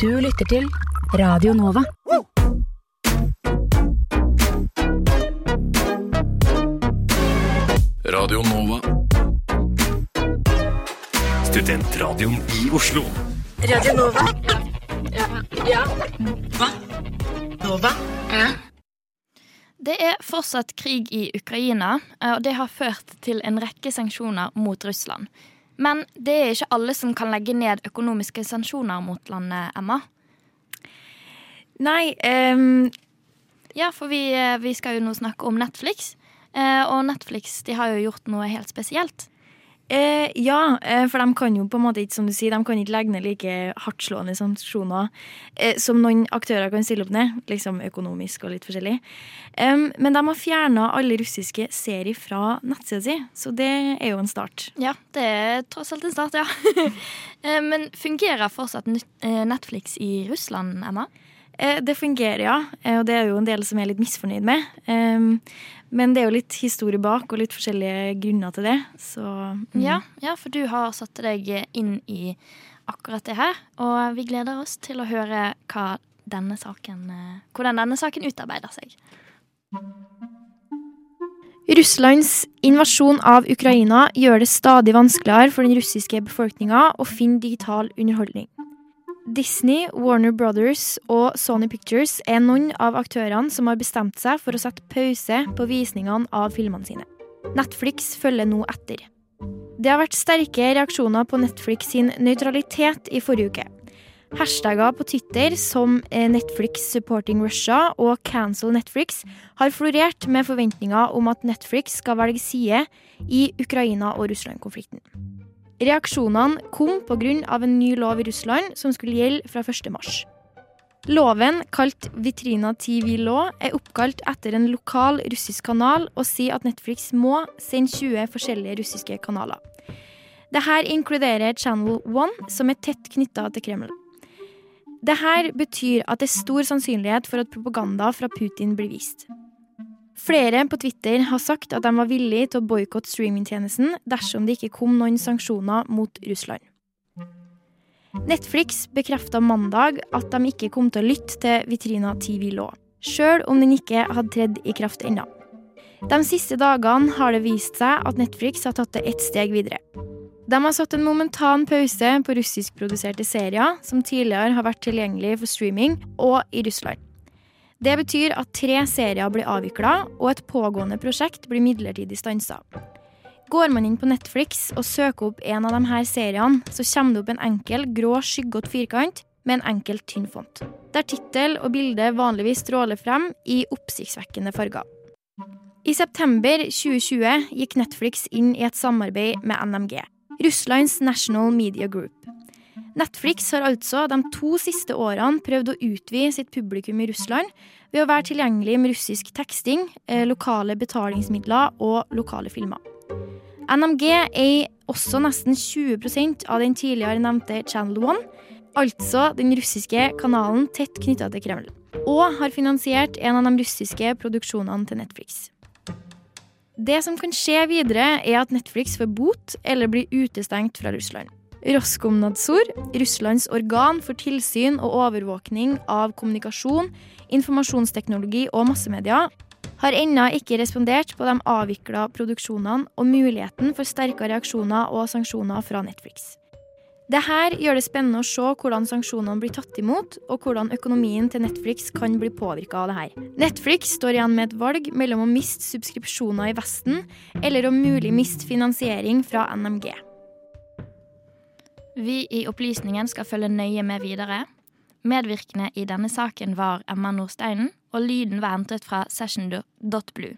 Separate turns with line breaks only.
Du lytter til Radio Nova.
Radio Nova. Studentradioen i Oslo.
Radio Nova. Ja. Hva? Nova? Ja.
Det er fortsatt krig i Ukraina, eh, og det har ført til en rekke sanksjoner mot Russland. Men det er ikke alle som kan legge ned økonomiske sanksjoner mot landet, Emma.
Nei, um...
Ja, for vi, eh, vi skal jo nå snakke om Netflix. Eh, Og Netflix de har jo gjort noe helt spesielt.
Eh, ja, eh, for de kan jo på en måte ikke, som du sier, de kan ikke legge ned like hardtslående sanksjoner eh, som noen aktører kan stille opp ned, liksom økonomisk og litt forskjellig. Um, men de har fjerna alle russiske serier fra nettsida si, så det er jo en start.
Ja, det er tross alt en start, ja. Eh, Men fungerer fortsatt eh, Netflix i Russland, Emma?
Eh, det fungerer, ja, eh, og det er jo en del som jeg er litt misfornøyd med. Men det er jo litt historie bak og litt forskjellige grunner til det, så mm.
Ja, ja, for du har satt deg inn i akkurat det her. Og vi gleder oss til å høre hva denne saken, eh, hvordan denne saken utarbeider seg.
Russlands invasjon av Ukraina gjør det stadig vanskeligere for den russiske befolkninga å finne digital underholdning. Disney, Warner Brothers og Sony Pictures er noen av aktørene som har bestemt seg for å sette pause på visningene av filmene sine. Netflix følger nå etter. Det har vært sterke reaksjoner på Netflix sin nøytralitet i forrige uke. Hashtagger på Twitter som eh, Netflix supporting Russia og cancel Netflix har florert med forventninger om at Netflix skal velge side i Ukraina- og Russland-konflikten. Reaksjonene kom pga. en ny lov i Russland som skulle gjelde fra 1. mars. Loven, kalt Vitrina TV Law, er oppkalt etter en lokal russisk kanal og sier at Netflix må sende 20 forskjellige russiske kanaler. Dette inkluderer Channel One, som er tett knytta til Kreml. Dette betyr at det er stor sannsynlighet for at propaganda fra Putin blir vist. Flere på Twitter har sagt at de var villige til å boikotte streamingtjenesten dersom det ikke kom noen sanksjoner mot Russland. Netflix bekrefta mandag at de ikke kom til å lytte til Vitrina TV Law, sjøl om den ikke hadde tredd i kraft ennå. De siste dagene har det vist seg at Netflix har tatt det ett steg videre. De har satt en momentan pause på russiskproduserte serier som tidligere har vært tilgjengelig for streaming, og i Russland. Det betyr at tre serier blir avvikla, og et pågående prosjekt blir midlertidig stansa. Går man inn på Netflix og søker opp en av de her seriene, så kommer det opp en enkel, grå, skyggete firkant med en enkel, tynn font, der tittel og bilde vanligvis stråler frem i oppsiktsvekkende farger. I september 2020 gikk Netflix inn i et samarbeid med NMG, Russlands National Media Group. Netflix har altså de to siste årene prøvd å utvide sitt publikum i Russland ved å være tilgjengelig med russisk teksting, eh, lokale betalingsmidler og lokale filmer. NMG eier også nesten 20% av den tidligere nevnte Channel One, altså den russiske kanalen tett knytta til Kreml, og har finansiert en av de russiske produksjonene til Netflix. Det som kan skje videre, er at Netflix får bot eller blir utestengt fra Russland. Roskomnadzor, Russlands organ for tilsyn og overvåkning av kommunikasjon, informasjonsteknologi og massemedia, har ennå ikke respondert på de avvikla produksjonene og muligheten for sterke reaksjoner og sanksjoner fra Netflix. Dette gjør det spennende å se hvordan sanksjonene blir tatt imot, og hvordan økonomien til Netflix kan bli påvirka av dette. Netflix står igjen med et valg mellom å miste subskripsjoner i Vesten, eller om mulig miste finansiering fra NMG.
Vi i Opplysningen skal følge nøye med videre. Medvirkende i denne saken var Emma Nordsteinen, og lyden var hentet fra session.blue.